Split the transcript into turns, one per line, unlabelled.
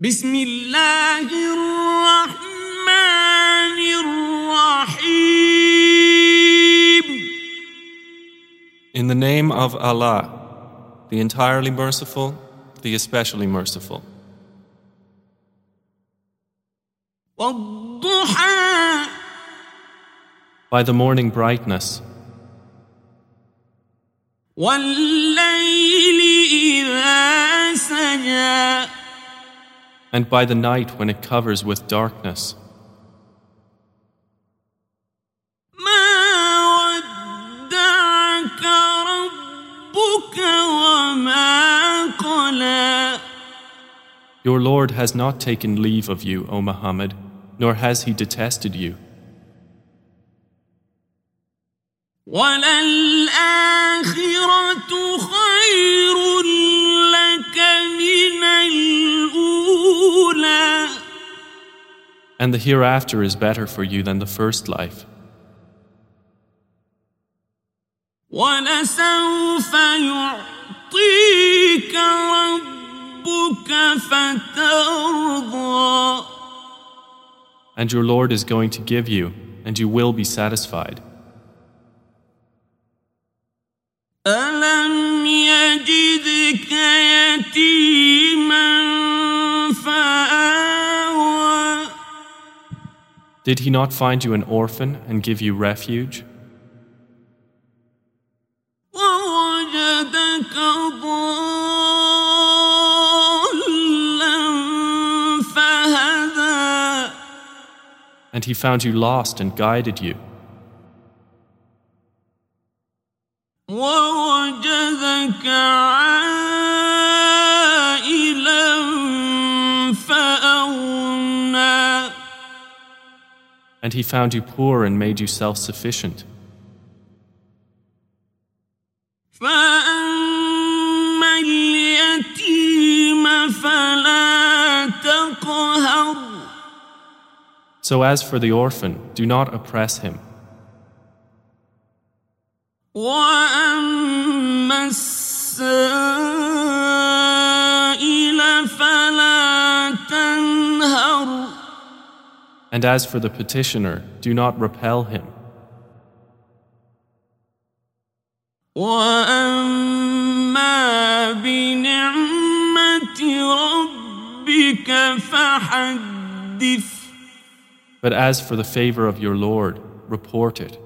بسم الله الرحمن الرحيم
In the name of Allah, the entirely merciful, the especially merciful.
والضحى
By the morning brightness, and by the night when it covers with darkness. Your Lord has not taken leave of you, O Muhammad, nor has he detested you. And the hereafter is better for you than the first life.
ولسوف يعطيك ربك فترضى
And your Lord is going to give you, and you will be satisfied. Did he not find you an orphan and give you refuge?
ووجدك ضالا فهدى
And he found you lost and guided you.
ووجدك عائلا
And he found you poor and made you self sufficient.
فأما اليتيم فلا تقهر
So as for the orphan, do not oppress him.
وأما السائل
And as for the petitioner, do not repel him. But as for the favor of your Lord, report it.